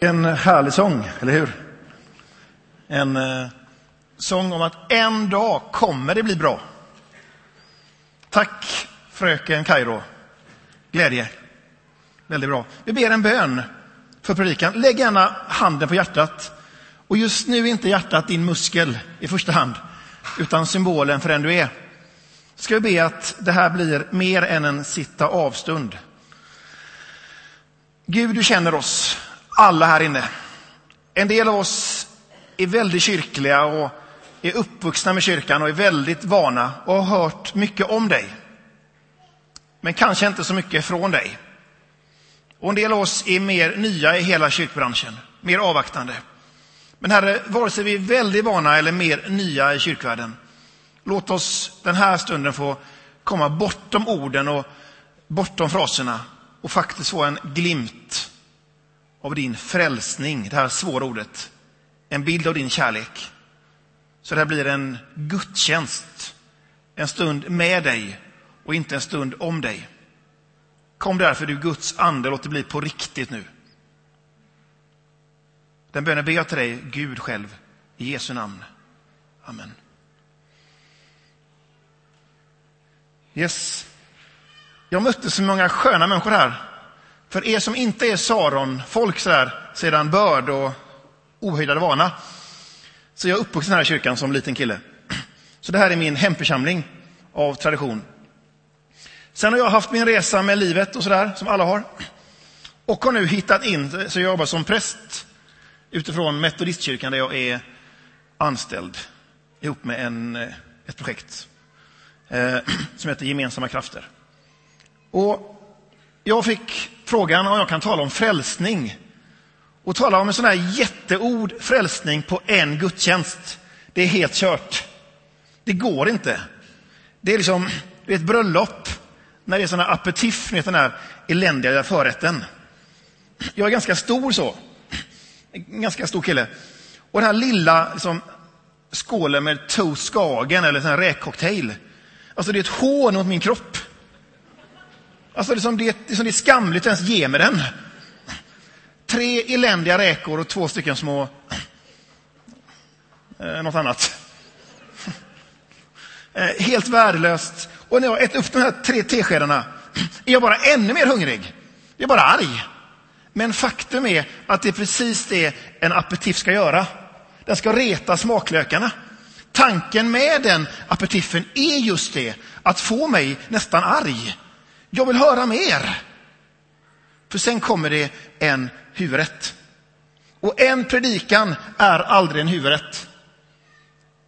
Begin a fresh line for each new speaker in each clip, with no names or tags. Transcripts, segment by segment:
En härlig sång, eller hur? En eh, sång om att en dag kommer det bli bra. Tack fröken Kairo. Glädje. Väldigt bra. Vi ber en bön för predikan. Lägg gärna handen på hjärtat. Och just nu är inte hjärtat din muskel i första hand, utan symbolen för den du är. Ska vi be att det här blir mer än en sitta avstund. Gud, du känner oss alla här inne. En del av oss är väldigt kyrkliga och är uppvuxna med kyrkan och är väldigt vana och har hört mycket om dig. Men kanske inte så mycket från dig. Och en del av oss är mer nya i hela kyrkbranschen, mer avvaktande. Men Herre, vare sig vi är väldigt vana eller mer nya i kyrkvärlden, låt oss den här stunden få komma bortom orden och bortom fraserna och faktiskt få en glimt av din frälsning, det här svåra ordet. En bild av din kärlek. Så det här blir en gudstjänst, en stund med dig och inte en stund om dig. Kom därför du Guds ande, låt det bli på riktigt nu. Den bönen ber jag till dig, Gud själv, i Jesu namn. Amen. Yes. Jag mötte så många sköna människor här. För er som inte är Saron-folk sådär, sedan börd och ohejdade vana, så jag är uppvuxen här i kyrkan som liten kille. Så det här är min hemförsamling av tradition. Sen har jag haft min resa med livet och sådär, som alla har. Och har nu hittat in, så jag jobbar som präst utifrån Metodistkyrkan där jag är anställd ihop med en, eh, ett projekt eh, som heter Gemensamma krafter. Och jag fick frågan om jag kan tala om frälsning. Och tala om en sån här jätteord, frälsning, på en gudstjänst. Det är helt kört. Det går inte. Det är liksom det är ett bröllop när det är sån här aperitif, den här eländiga förrätten. Jag är ganska stor så. En ganska stor kille. Och den här lilla liksom, skålen med toast skagen eller sån här räkcocktail. Alltså det är ett hån mot min kropp. Alltså det är, som det, det är, som det är skamligt att ens ge mig den. Tre eländiga räkor och två stycken små... Eh, något annat. Eh, helt värdelöst. Och när jag äter upp de här tre teskedarna är jag bara ännu mer hungrig. Jag är bara arg. Men faktum är att det är precis det en aperitif ska göra. Den ska reta smaklökarna. Tanken med den aperitifen är just det, att få mig nästan arg. Jag vill höra mer. För sen kommer det en huvudrätt. Och en predikan är aldrig en huvudrätt.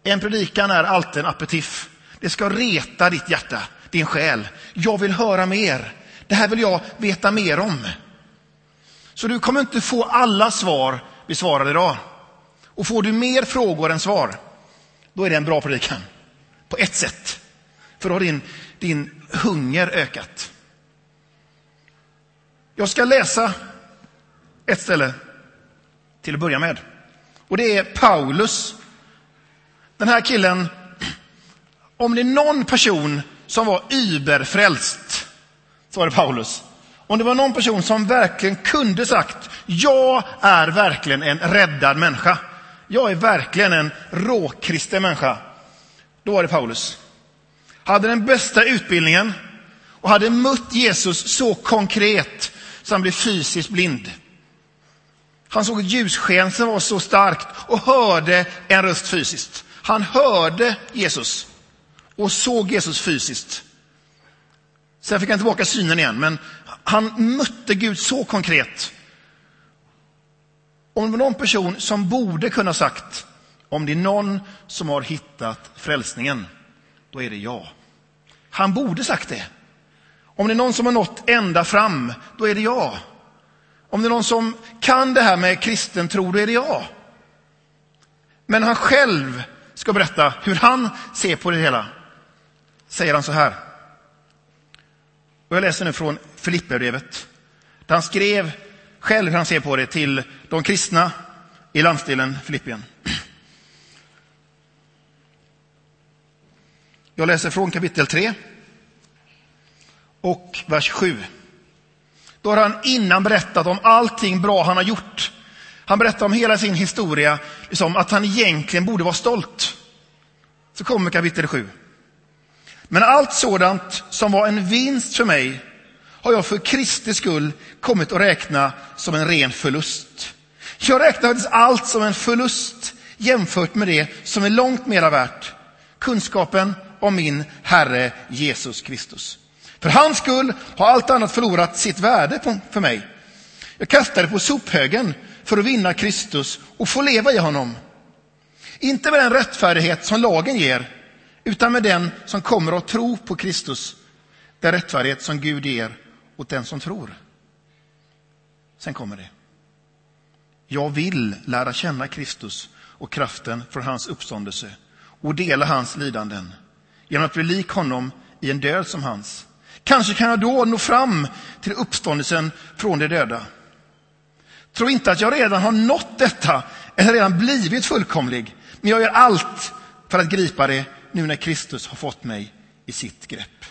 En predikan är alltid en aperitif. Det ska reta ditt hjärta, din själ. Jag vill höra mer. Det här vill jag veta mer om. Så du kommer inte få alla svar besvarade idag. Och får du mer frågor än svar, då är det en bra predikan. På ett sätt. För då har din, din hunger ökat. Jag ska läsa ett ställe till att börja med. Och det är Paulus. Den här killen, om det är någon person som var überfrälst, så var det Paulus. Om det var någon person som verkligen kunde sagt, jag är verkligen en räddad människa. Jag är verkligen en råkristen människa. Då var det Paulus. Hade den bästa utbildningen och hade mött Jesus så konkret så han blev fysiskt blind. Han såg ett ljussken som var så starkt och hörde en röst fysiskt. Han hörde Jesus och såg Jesus fysiskt. Sen fick han tillbaka synen igen, men han mötte Gud så konkret. Om det var någon person som borde kunna sagt, om det är någon som har hittat frälsningen, då är det jag. Han borde sagt det. Om det är någon som har nått ända fram, då är det jag. Om det är någon som kan det här med kristen tro, då är det jag. Men han själv ska berätta hur han ser på det hela. Säger han så här. Och jag läser nu från Filipperbrevet. Där han skrev själv hur han ser på det till de kristna i landsdelen Filippien. Jag läser från kapitel 3 och vers 7. Då har han innan berättat om allting bra han har gjort. Han berättar om hela sin historia, liksom att han egentligen borde vara stolt. Så kommer kapitel 7. Men allt sådant som var en vinst för mig har jag för Kristi skull kommit att räkna som en ren förlust. Jag räknar faktiskt allt som en förlust jämfört med det som är långt mera värt. Kunskapen om min Herre Jesus Kristus. För hans skull har allt annat förlorat sitt värde för mig. Jag kastade det på sophögen för att vinna Kristus och få leva i honom. Inte med den rättfärdighet som lagen ger, utan med den som kommer att tro på Kristus. Den rättfärdighet som Gud ger åt den som tror. Sen kommer det. Jag vill lära känna Kristus och kraften från hans uppståndelse och dela hans lidanden genom att bli lik honom i en död som hans. Kanske kan jag då nå fram till uppståndelsen från de döda. Tro inte att jag redan har nått detta eller redan blivit fullkomlig, men jag gör allt för att gripa det nu när Kristus har fått mig i sitt grepp.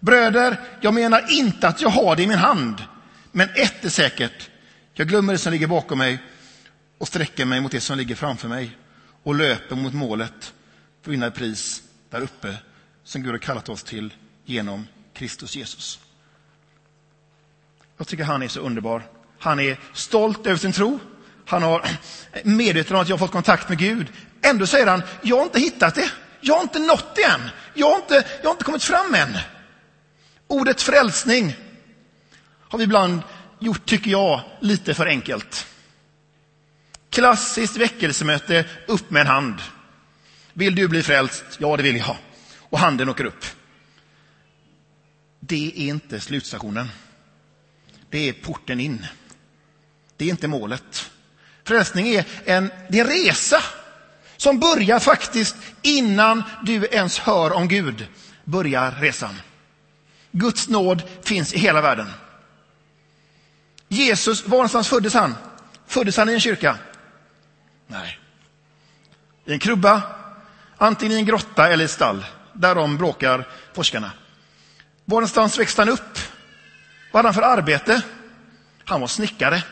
Bröder, jag menar inte att jag har det i min hand, men ett är säkert. Jag glömmer det som ligger bakom mig och sträcker mig mot det som ligger framför mig och löper mot målet för att vinna ett pris där uppe som Gud har kallat oss till genom Kristus Jesus. Jag tycker han är så underbar. Han är stolt över sin tro. Han har medveten om att jag har fått kontakt med Gud. Ändå säger han, jag har inte hittat det. Jag har inte nått det än. Jag har inte, jag har inte kommit fram än. Ordet frälsning har vi ibland gjort, tycker jag, lite för enkelt. Klassiskt väckelsemöte, upp med en hand. Vill du bli frälst? Ja, det vill jag. Och handen åker upp. Det är inte slutstationen. Det är porten in. Det är inte målet. Frälsning är en, det är en resa som börjar faktiskt innan du ens hör om Gud. Börjar resan. Guds nåd finns i hela världen. Jesus, var någonstans föddes han? Föddes han i en kyrka? Nej. I en krubba, antingen i en grotta eller i ett stall. Därom bråkar forskarna. Var någonstans växte han upp? Vad hade han för arbete? Han var snickare,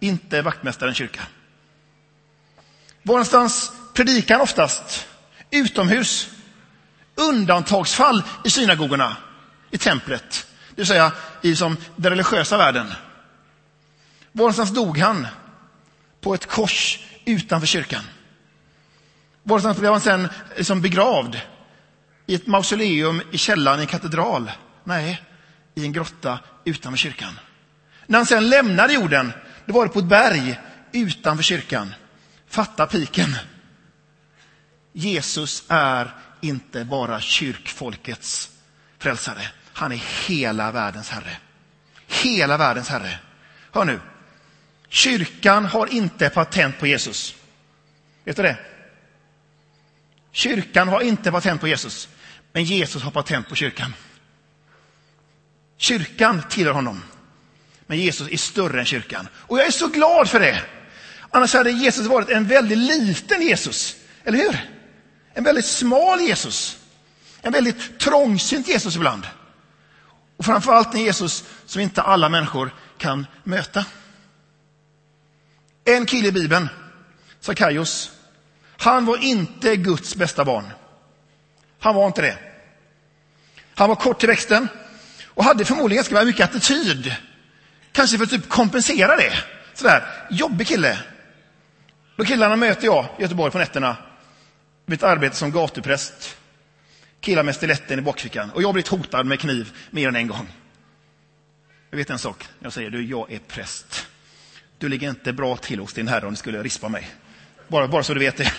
inte vaktmästaren i kyrka. Var någonstans predikar han oftast? Utomhus. Undantagsfall i synagogorna, i templet. Det vill säga i som den religiösa världen. Var någonstans dog han? På ett kors utanför kyrkan. Var någonstans blev han sen liksom begravd? I ett mausoleum i källaren i en katedral? Nej, i en grotta utanför kyrkan. När han sen lämnade jorden, det var det på ett berg utanför kyrkan. Fatta piken. Jesus är inte bara kyrkfolkets frälsare. Han är hela världens herre. Hela världens herre. Hör nu. Kyrkan har inte patent på Jesus. Vet du det? Kyrkan har inte patent på Jesus, men Jesus har patent på kyrkan. Kyrkan tillhör honom, men Jesus är större än kyrkan. Och jag är så glad för det. Annars hade Jesus varit en väldigt liten Jesus, eller hur? En väldigt smal Jesus. En väldigt trångsynt Jesus ibland. Och framförallt en Jesus som inte alla människor kan möta. En kille i Bibeln, Sackaios, han var inte Guds bästa barn. Han var inte det. Han var kort till växten och hade förmodligen ganska mycket attityd. Kanske för att typ kompensera det. Sådär, jobbig kille. De killarna möter jag i Göteborg på nätterna. Mitt arbete som gatupräst. Killar med stiletten i bakfickan. Och jag har blivit hotad med kniv mer än en gång. Jag vet en sak. Jag säger du, jag är präst. Du ligger inte bra till hos din herre om du skulle rispa mig. Bara, bara så du vet det.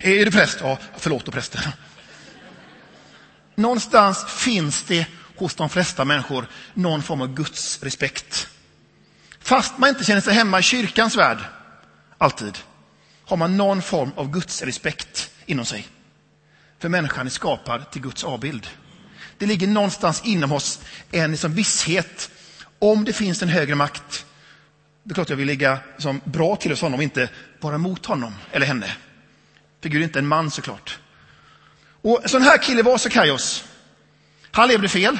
Är du präst? Ja, förlåt då prästen. Någonstans finns det hos de flesta människor någon form av Guds respekt. Fast man inte känner sig hemma i kyrkans värld, alltid, har man någon form av Guds respekt inom sig. För människan är skapad till Guds avbild. Det ligger någonstans inom oss en liksom visshet om det finns en högre makt det är klart jag vill ligga som bra till hos honom, inte vara mot honom eller henne. För Gud är inte en man såklart. Och sån här kille var Sakaios. Han levde fel.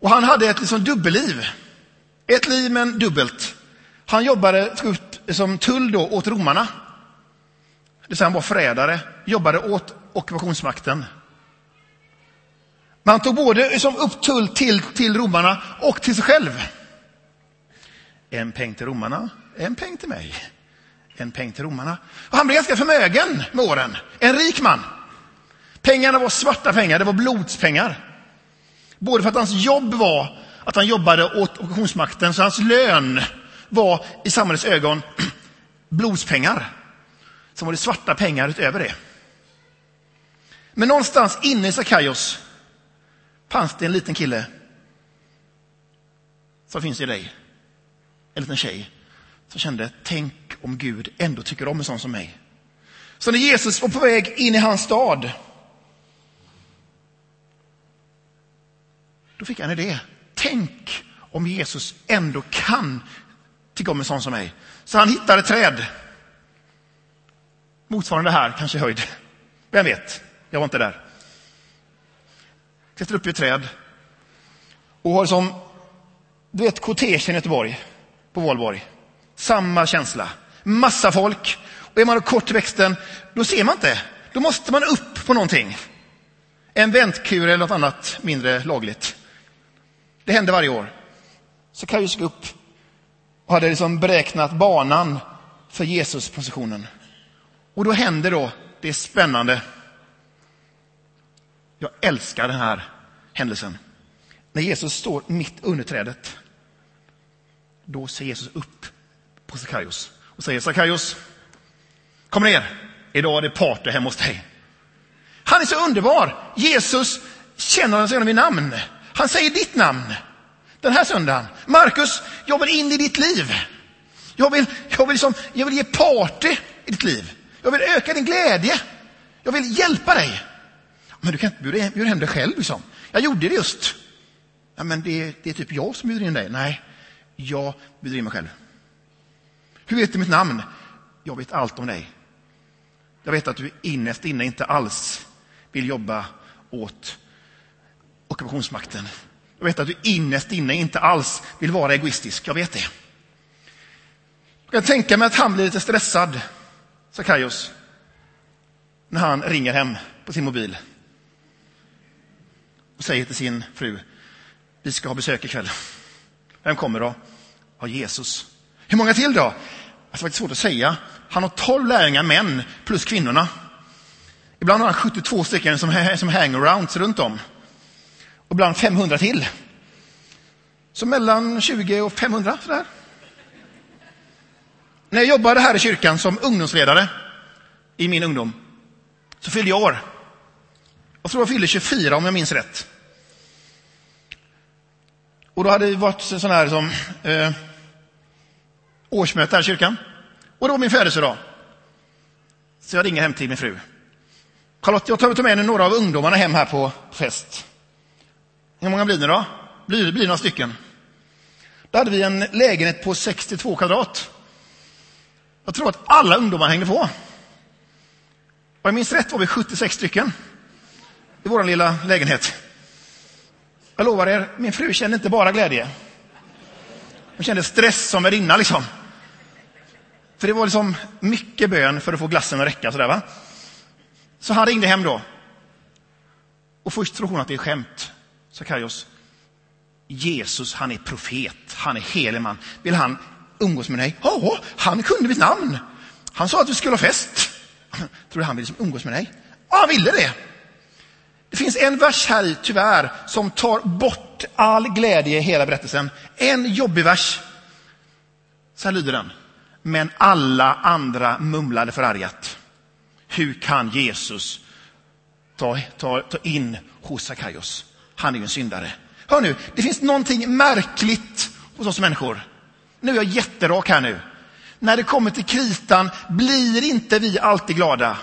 Och han hade ett liksom dubbelliv. Ett liv men dubbelt. Han jobbade som tull då åt romarna. Det vill säga han var förrädare, jobbade åt ockupationsmakten. Man tog både som upp tull till, till romarna och till sig själv. En peng till romarna, en peng till mig. En peng till romarna. Och han blev ganska förmögen med åren. En rik man. Pengarna var svarta pengar, det var blodspengar. Både för att hans jobb var att han jobbade åt ockupationsmakten, så hans lön var i samhällets ögon blodspengar. Sen var det svarta pengar utöver det. Men någonstans inne i Sakaios fanns det en liten kille som finns i dig. En liten tjej som kände, tänk om Gud ändå tycker om en sån som mig. Så när Jesus var på väg in i hans stad, då fick han en idé. Tänk om Jesus ändå kan tycka om en sån som mig. Så han hittade ett träd. Motsvarande här, kanske höjd. Vem vet? Jag var inte där. Klättrade upp i ett träd. Och har som, du vet kortegen i Göteborg, på Valborg. Samma känsla. Massa folk. Och är man kort i växten, då ser man inte. Då måste man upp på någonting. En väntkur eller något annat mindre lagligt. Det händer varje år. Så Kajus gick upp och hade liksom beräknat banan för Jesus-positionen. Och då händer då det är spännande. Jag älskar den här händelsen. När Jesus står mitt under trädet, då ser Jesus upp på Sakaios och säger Sackaios, kom ner, idag är det party hemma hos dig. Han är så underbar. Jesus känner honom vid namn. Han säger ditt namn den här söndagen. Markus, jag vill in i ditt liv. Jag vill, jag, vill liksom, jag vill ge party i ditt liv. Jag vill öka din glädje. Jag vill hjälpa dig. Men du kan inte bjuda, bjuda hem dig själv. Liksom. Jag gjorde det just. Ja, men det, det är typ jag som bjuder in dig. Nej, jag bjuder in mig själv. Hur vet du mitt namn? Jag vet allt om dig. Jag vet att du innerst inne inte alls vill jobba åt ockupationsmakten. Jag vet att du innerst inne inte alls vill vara egoistisk. Jag vet det. Jag kan tänka mig att han blir lite stressad, Sakaios, när han ringer hem på sin mobil och säger till sin fru, vi ska ha besök ikväll. Vem kommer då? Ja, Jesus. Hur många till då? Alltså, det är svårt att säga. Han har tolv lärjungar män plus kvinnorna. Ibland har han 72 stycken som, som hangarounds runt om och ibland 500 till. Så mellan 20 och 500 sådär. När jag jobbade här i kyrkan som ungdomsledare i min ungdom så fyllde jag år. Jag tror jag fyllde 24 om jag minns rätt. Och då hade det varit sån här som eh, årsmöte här i kyrkan. Och det var min födelsedag. Så jag ringer hem till min fru. Charlotte, jag tar med några av ungdomarna hem här på fest. Hur många blir ni då? Blir det blir några stycken. Då hade vi en lägenhet på 62 kvadrat. Jag tror att alla ungdomar hängde på. Om jag minns rätt var vi 76 stycken i vår lilla lägenhet. Jag lovar er, min fru kände inte bara glädje. Hon kände stress som värdinna liksom. För det var liksom mycket bön för att få glassen att räcka sådär va. Så han ringde hem då. Och först tror hon att det är skämt. Sakaios, Jesus, han är profet, han är helig man. Vill han umgås med dig? Ja, han kunde mitt namn. Han sa att vi skulle ha fest. Tror du han vill liksom umgås med dig? Ja, han ville det. Det finns en vers här tyvärr, som tar bort all glädje i hela berättelsen. En jobbig vers. Så här lyder den. Men alla andra mumlade förargat. Hur kan Jesus ta, ta, ta in hos Sakaios? Han är ju en syndare. Hör nu, det finns någonting märkligt hos oss människor. Nu är jag jätterak här nu. När det kommer till kritan blir inte vi alltid glada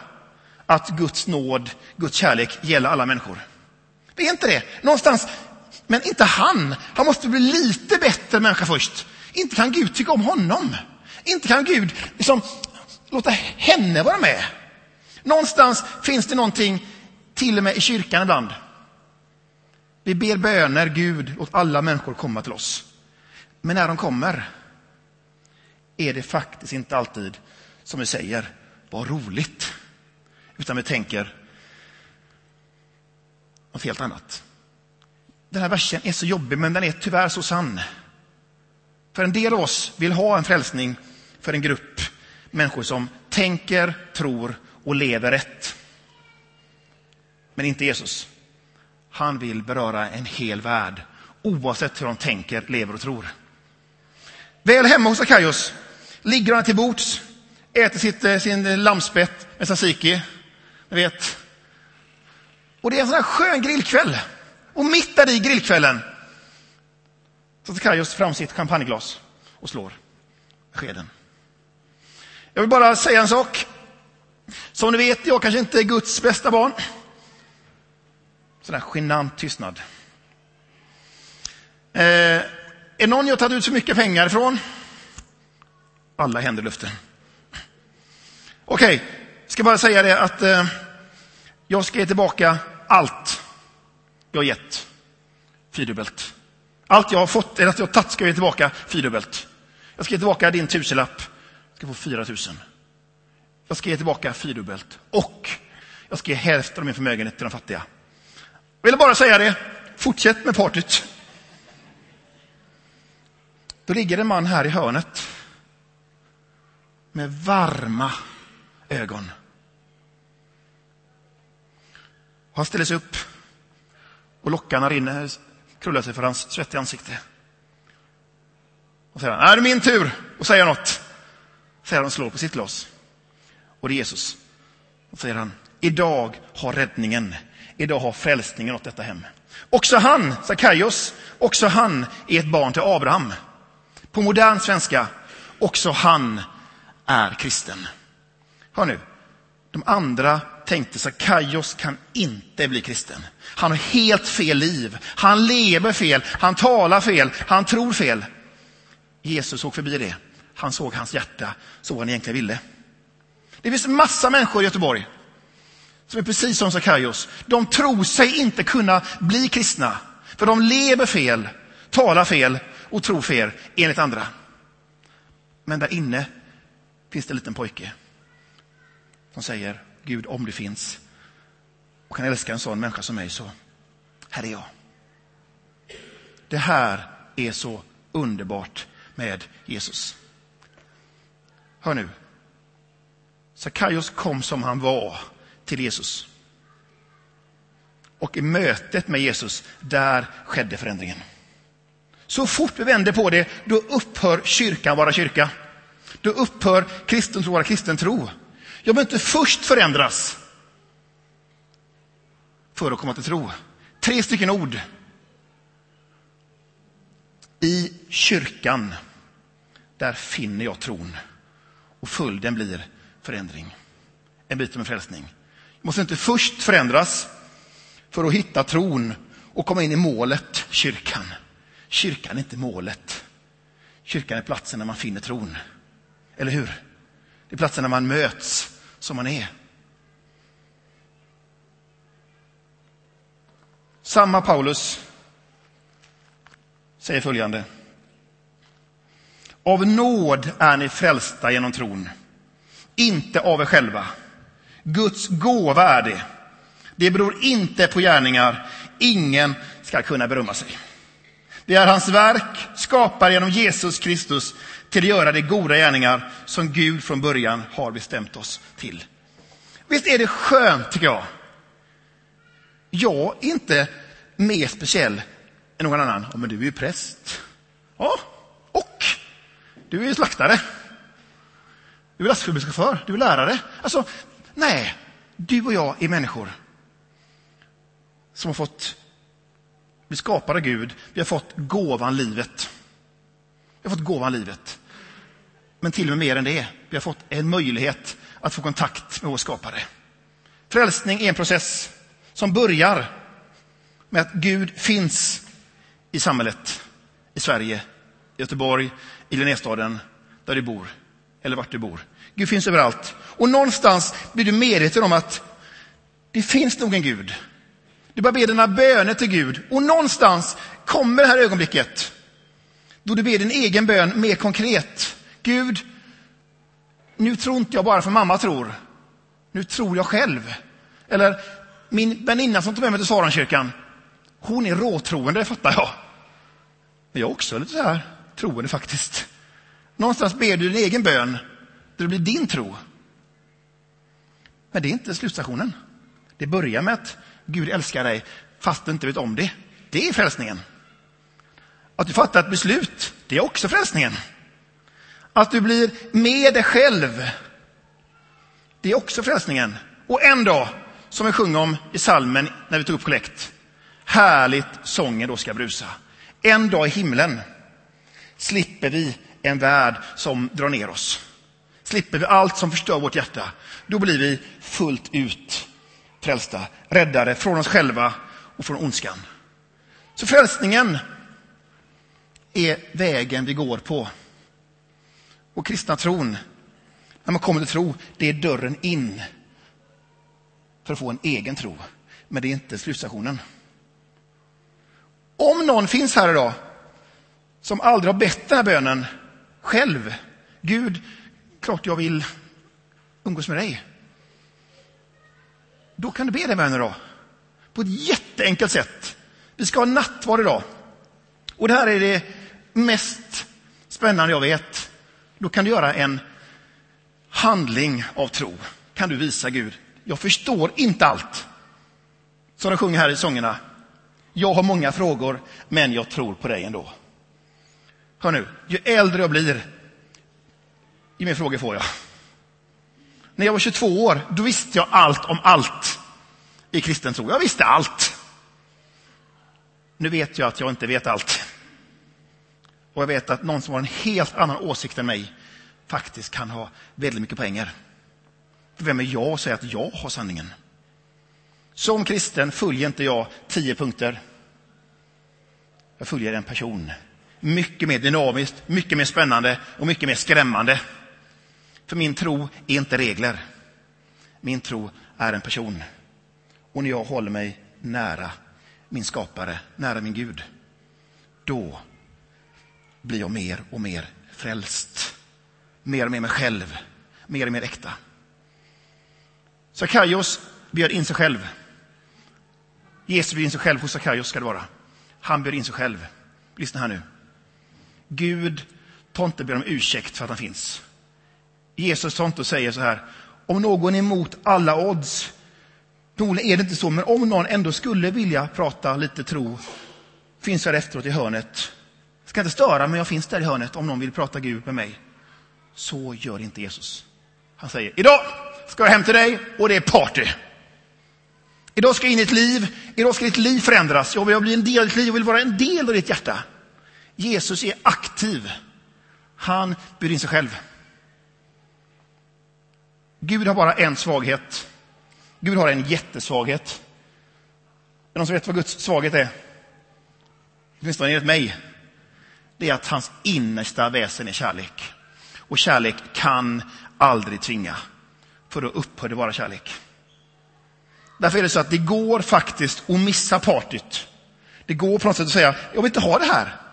att Guds nåd, Guds kärlek gäller alla människor. Det är inte det. Någonstans, men inte han. Han måste bli lite bättre människa först. Inte kan Gud tycka om honom. Inte kan Gud liksom, låta henne vara med. Någonstans finns det någonting, till och med i kyrkan ibland, vi ber böner, Gud, åt alla människor komma till oss. Men när de kommer, är det faktiskt inte alltid som vi säger, vad roligt. Utan vi tänker något helt annat. Den här versen är så jobbig, men den är tyvärr så sann. För en del av oss vill ha en frälsning för en grupp människor som tänker, tror och lever rätt. Men inte Jesus. Han vill beröra en hel värld, oavsett hur de tänker, lever och tror. Väl hemma hos Akaios ligger han till bords, äter sitt, eh, sin lammspett med tzatziki. Ni vet. Och det är en sån här skön grillkväll. Och mitt där i grillkvällen så tar Kaios fram sitt champagneglas och slår skeden. Jag vill bara säga en sak. Som ni vet, jag kanske inte är Guds bästa barn. Sådär genant tystnad. Eh, är någon jag tagit ut så mycket pengar ifrån? Alla händer i luften. Okej, okay, ska bara säga det att eh, jag ska ge tillbaka allt jag har gett fyrdubbelt. Allt jag har fått, eller att jag har tagit, ska jag ge tillbaka fyrdubbelt. Jag ska ge tillbaka din tusenlapp. Ska få fyra tusen. Jag ska ge tillbaka fyrdubbelt. Och jag ska ge hälften av min förmögenhet till de fattiga. Jag ville bara säga det. Fortsätt med partyt. Då ligger en man här i hörnet. Med varma ögon. Han ställer sig upp och lockarna rinner, eh, krullar sig för hans svettiga ansikte. Och säger han, är det min tur att säga något? Säger han och slår på sitt glas. Och det är Jesus. Och säger han, idag har räddningen, idag har frälsningen nått detta hem. Också han, Sakaios, också han är ett barn till Abraham. På modern svenska, också han är kristen. Hör nu, de andra tänkte Sakaios kan inte bli kristen. Han har helt fel liv. Han lever fel, han talar fel, han tror fel. Jesus såg förbi det. Han såg hans hjärta, så vad han egentligen ville. Det finns massa människor i Göteborg som är precis som Sakaios. De tror sig inte kunna bli kristna, för de lever fel, talar fel och tror fel enligt andra. Men där inne finns det en liten pojke som säger Gud, om du finns och kan älska en sån människa som mig, så här är jag. Det här är så underbart med Jesus. Hör nu. Sakaios kom som han var till Jesus. Och i mötet med Jesus, där skedde förändringen. Så fort vi vänder på det, då upphör kyrkan vara kyrka. Då upphör kristen tro vara kristen tro. Jag behöver inte först förändras för att komma till tro. Tre stycken ord. I kyrkan, där finner jag tron. Och följden blir förändring. En bit om frälsning. Jag måste inte först förändras för att hitta tron och komma in i målet, kyrkan. Kyrkan är inte målet. Kyrkan är platsen där man finner tron. Eller hur? Det är platsen där man möts som man är. Samma Paulus säger följande. Av nåd är ni frälsta genom tron, inte av er själva. Guds gåva är det. Det beror inte på gärningar. Ingen ska kunna berömma sig. Det är hans verk, skapar genom Jesus Kristus till att göra de goda gärningar som Gud från början har bestämt oss till. Visst är det skönt, tycker jag? Jag är inte mer speciell än någon annan. Ja, men du är ju präst. Ja, och du är slaktare. Du är lastbilschaufför, du är lärare. Alltså, nej, du och jag är människor som har fått bli skapade av Gud. Vi har fått gåvan livet. Vi har fått gåvan livet. Men till och med mer än det. Vi har fått en möjlighet att få kontakt med vår skapare. Frälsning är en process som börjar med att Gud finns i samhället, i Sverige, i Göteborg, i Linnéstaden, där du bor, eller vart du bor. Gud finns överallt. Och någonstans blir du medveten om att det finns nog en Gud. Du börjar be dina böner till Gud och någonstans kommer det här ögonblicket då du ber din egen bön mer konkret. Gud, nu tror inte jag bara för mamma tror. Nu tror jag själv. Eller min väninna som tog med mig till Saronkyrkan, hon är råtroende, det fattar jag. Men jag är också lite så här troende faktiskt. Någonstans ber du din egen bön, där det blir din tro. Men det är inte slutstationen. Det börjar med att Gud älskar dig fast du inte vet om det. Det är frälsningen. Att du fattar ett beslut, det är också frälsningen. Att du blir med dig själv, det är också frälsningen. Och en dag, som vi sjunger om i salmen när vi tog upp kollekt, härligt sången då ska brusa. En dag i himlen slipper vi en värld som drar ner oss. Slipper vi allt som förstör vårt hjärta. Då blir vi fullt ut frälsta, räddade från oss själva och från ondskan. Så frälsningen är vägen vi går på. Och kristna tron, när man kommer till tro, det är dörren in för att få en egen tro. Men det är inte slutstationen. Om någon finns här idag som aldrig har bett den här bönen själv. Gud, klart jag vill umgås med dig. Då kan du be den bönen då, På ett jätteenkelt sätt. Vi ska ha nattvard idag. Och det här är det mest spännande jag vet. Då kan du göra en handling av tro. Kan du visa Gud. Jag förstår inte allt. Som de sjunger här i sångerna. Jag har många frågor, men jag tror på dig ändå. Hör nu, ju äldre jag blir, ju mer frågor får jag. När jag var 22 år, då visste jag allt om allt i kristen tro. Jag visste allt. Nu vet jag att jag inte vet allt. Och jag vet att någon som har en helt annan åsikt än mig faktiskt kan ha väldigt mycket pengar. För vem är jag att säga att jag har sanningen? Som kristen följer inte jag tio punkter. Jag följer en person. Mycket mer dynamiskt, mycket mer spännande och mycket mer skrämmande. För min tro är inte regler. Min tro är en person. Och när jag håller mig nära min skapare, nära min Gud, då blir jag mer och mer frälst. Mer och mer mig själv, mer och mer äkta. Sakaios bjöd in sig själv. Jesus bjöd in sig själv hos Sakaios ska det vara. Han bjöd in sig själv. Lyssna här nu. Gud tar inte ber om ursäkt för att han finns. Jesus tar inte och säger så här. Om någon är emot alla odds, förmodligen är det inte så, men om någon ändå skulle vilja prata lite tro, finns jag efteråt i hörnet. Jag ska inte störa, men jag finns där i hörnet om någon vill prata Gud med mig. Så gör inte Jesus. Han säger, idag ska jag hem till dig och det är party. Idag ska jag in i ett liv, idag ska ditt liv förändras. Jag vill bli en del av ditt liv, jag vill vara en del av ditt hjärta. Jesus är aktiv. Han bjuder in sig själv. Gud har bara en svaghet. Gud har en jättesvaghet. Är det någon som vet vad Guds svaghet är? Åtminstone enligt mig. Det är att hans innersta väsen är kärlek. Och kärlek kan aldrig tvinga. För då upphör det vara kärlek. Därför är det så att det går faktiskt att missa partyt. Det går på något sätt att säga, jag vill inte ha det här.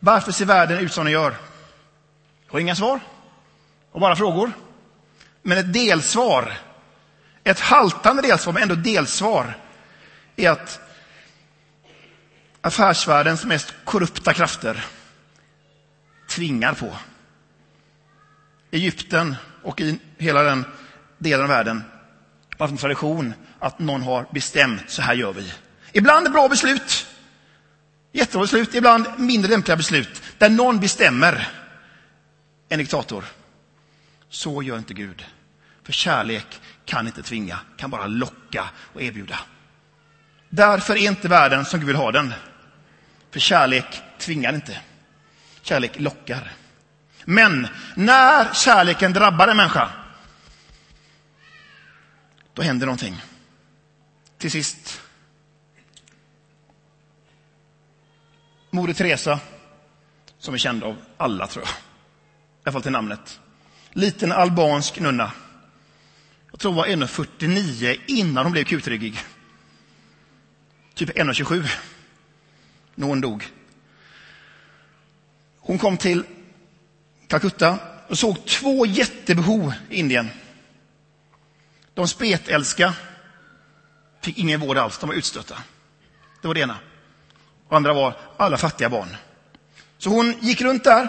Varför ser världen ut som den gör? Jag har inga svar. Och bara frågor. Men ett delsvar, ett haltande delsvar, men ändå delsvar, är att affärsvärldens mest korrupta krafter tvingar på. Egypten och i hela den delen av världen har haft en tradition att någon har bestämt, så här gör vi. Ibland bra beslut, jättebra beslut, ibland mindre lämpliga beslut, där någon bestämmer, en diktator. Så gör inte Gud. För kärlek kan inte tvinga, kan bara locka och erbjuda. Därför är inte världen som Gud vill ha den. För kärlek tvingar inte. Kärlek lockar. Men när kärleken drabbar en människa, då händer någonting. Till sist. Moder Teresa, som är känd av alla tror jag. I alla fall till namnet. Liten albansk nunna. Jag tror hon var 1,49 innan hon blev kutryggig. Typ 1,27 när hon dog. Hon kom till Calcutta och såg två jättebehov i Indien. De spetälska fick ingen vård alls, de var utstötta. Det var det ena. Och andra var alla fattiga barn. Så hon gick runt där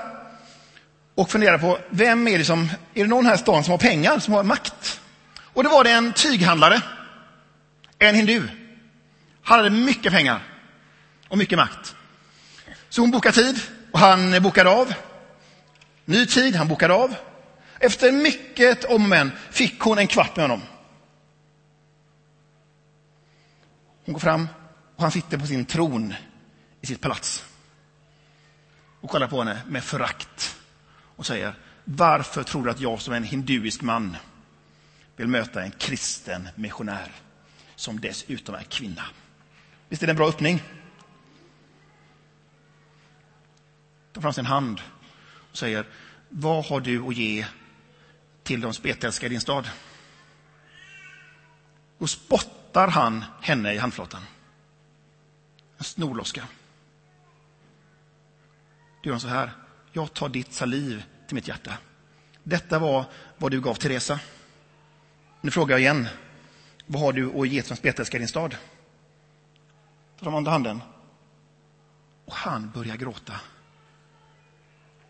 och funderade på vem är det som, är det någon här i stan som har pengar, som har makt? Och det var det en tyghandlare, en hindu. Han hade mycket pengar och mycket makt. Så hon bokade tid och han bokade av. Ny tid, han bokade av. Efter mycket om och men fick hon en kvart med honom. Hon går fram och han sitter på sin tron i sitt palats. Och kollar på henne med förakt och säger Varför tror du att jag som en hinduisk man vill möta en kristen missionär som dessutom är kvinna? Visst är det en bra öppning? tar fram sin hand och säger Vad har du att ge till de spetälska i din stad? Då spottar han henne i handflatan. En snorloska. Då gör han så här. Jag tar ditt saliv till mitt hjärta. Detta var vad du gav Teresa. Nu frågar jag igen. Vad har du att ge till spetälska i din stad? Tar de andra handen. Och han börjar gråta.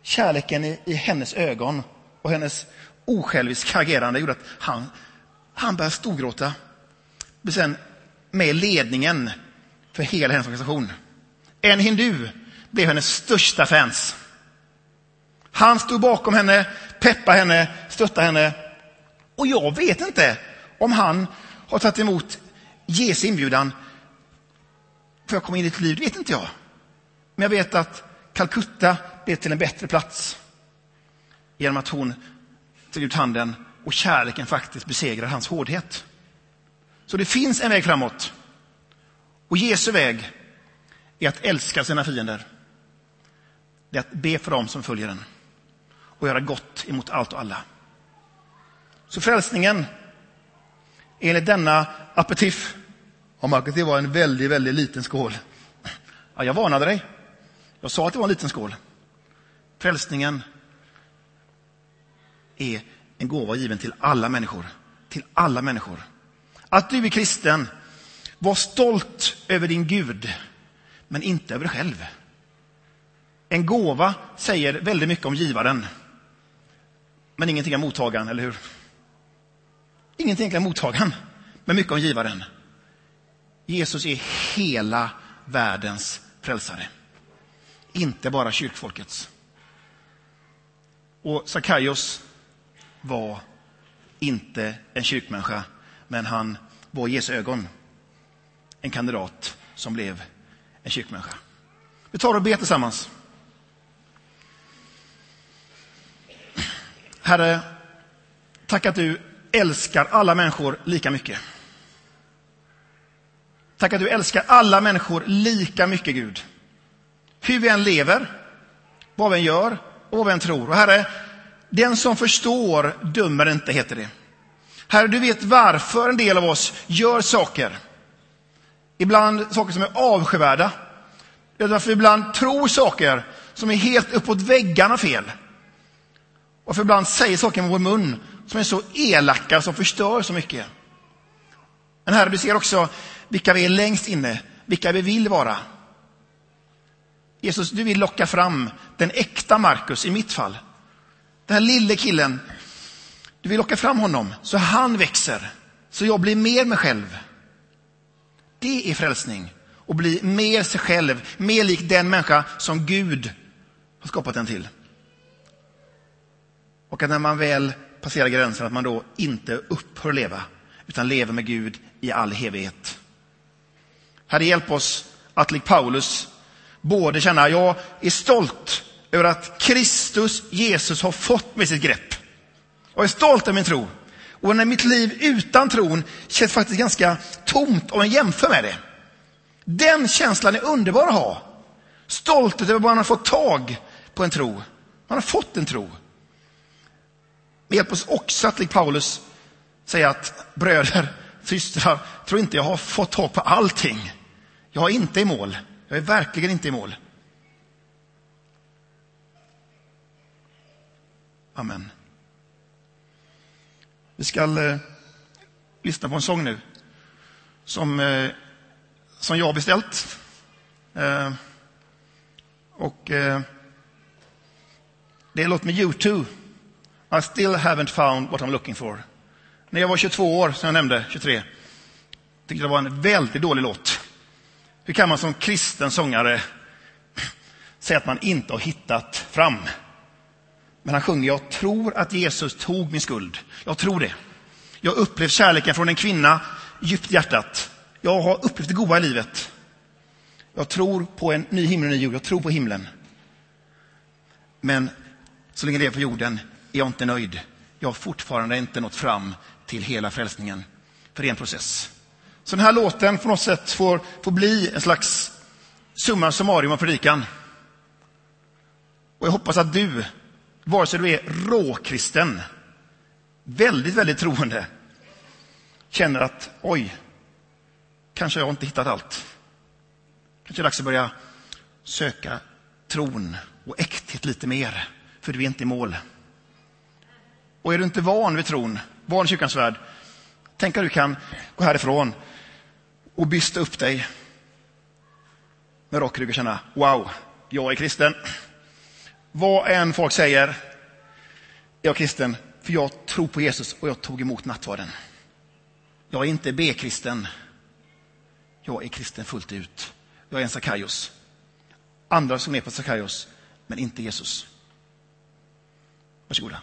Kärleken i, i hennes ögon och hennes osjälviska agerande gjorde att han, han började storgråta. Sen med ledningen för hela hennes organisation. En hindu blev hennes största fans. Han stod bakom henne, peppade henne, stöttade henne. Och jag vet inte om han har tagit emot Jesu inbjudan för att komma in i ditt liv, det vet inte jag. Men jag vet att Calcutta blev till en bättre plats genom att hon tog ut handen och kärleken faktiskt besegrar hans hårdhet. Så det finns en väg framåt. Och Jesu väg är att älska sina fiender. Det är att be för dem som följer den och göra gott emot allt och alla. Så frälsningen, enligt denna apetif, om Marcus, det var en väldigt, väldigt liten skål. Ja, jag varnade dig. Jag sa att det var en liten skål. Frälsningen är en gåva given till alla människor. Till alla människor. Att du är kristen, var stolt över din Gud, men inte över dig själv. En gåva säger väldigt mycket om givaren, men ingenting om mottagaren, eller hur? Ingenting om mottagaren, men mycket om givaren. Jesus är hela världens frälsare. Inte bara kyrkfolkets. Och Sakaios var inte en kyrkmänniska, men han var i Jesu ögon en kandidat som blev en kyrkmänniska. Vi tar och ber tillsammans. Herre, tack att du älskar alla människor lika mycket. Tack att du älskar alla människor lika mycket, Gud. Hur vi än lever, vad vi än gör och vad vi än tror. Och Herre, den som förstår dömer inte, heter det. Herre, du vet varför en del av oss gör saker. Ibland saker som är avskyvärda. Det är varför vi ibland tror saker som är helt uppåt väggarna fel. Varför ibland säger saker med vår mun som är så elaka, som förstör så mycket. Men Herre, du ser också vilka vi är längst inne, vilka vi vill vara. Jesus, du vill locka fram den äkta Markus i mitt fall. Den här lille killen. Du vill locka fram honom så han växer, så jag blir mer mig själv. Det är frälsning. att bli mer sig själv, mer lik den människa som Gud har skapat den till. Och att när man väl passerar gränsen att man då inte upphör leva, utan lever med Gud i all evighet. Herre, hjälp oss att lik Paulus både känna, jag är stolt över att Kristus, Jesus, har fått mig sitt grepp. Jag är stolt över min tro. Och när mitt liv utan tron känns faktiskt ganska tomt om man jämför med det. Den känslan är underbar att ha. Stolthet över att man har fått tag på en tro. Man har fått en tro. Men hjälp oss också att likt Paulus säga att bröder, systrar, tror inte jag har fått tag på allting. Jag är inte i mål. Jag är verkligen inte i mål. Amen. Vi ska eh, lyssna på en sång nu som, eh, som jag har beställt. Eh, och eh, det är en låt med U2. I still haven't found what I'm looking for. När jag var 22 år, som jag nämnde, 23, tyckte det var en väldigt dålig låt. Hur kan man som kristen sångare säga att man inte har hittat fram? Men han sjunger, jag tror att Jesus tog min skuld. Jag tror det. Jag har upplevt kärleken från en kvinna djupt i hjärtat. Jag har upplevt det goda i livet. Jag tror på en ny himmel och ny jord. Jag tror på himlen. Men så länge det är på jorden är jag inte nöjd. Jag har fortfarande inte nått fram till hela frälsningen. För det är en process. Så den här låten på något sätt får, får bli en slags summa summarum av predikan. Och jag hoppas att du, vare sig du är råkristen, väldigt, väldigt troende, känner att oj, kanske jag inte hittat allt. Kanske är det dags att börja söka tron och äkthet lite mer, för du är inte i mål. Och är du inte van vid tron, van i kyrkans värld, tänk att du kan gå härifrån och bysta upp dig med rak rygg och känna, wow, jag är kristen. Vad än folk säger, jag är kristen, för jag tror på Jesus och jag tog emot nattvarden. Jag är inte B-kristen. Jag är kristen fullt ut. Jag är en Sakaios. Andra som är på Sakaios, men inte Jesus. Varsågoda.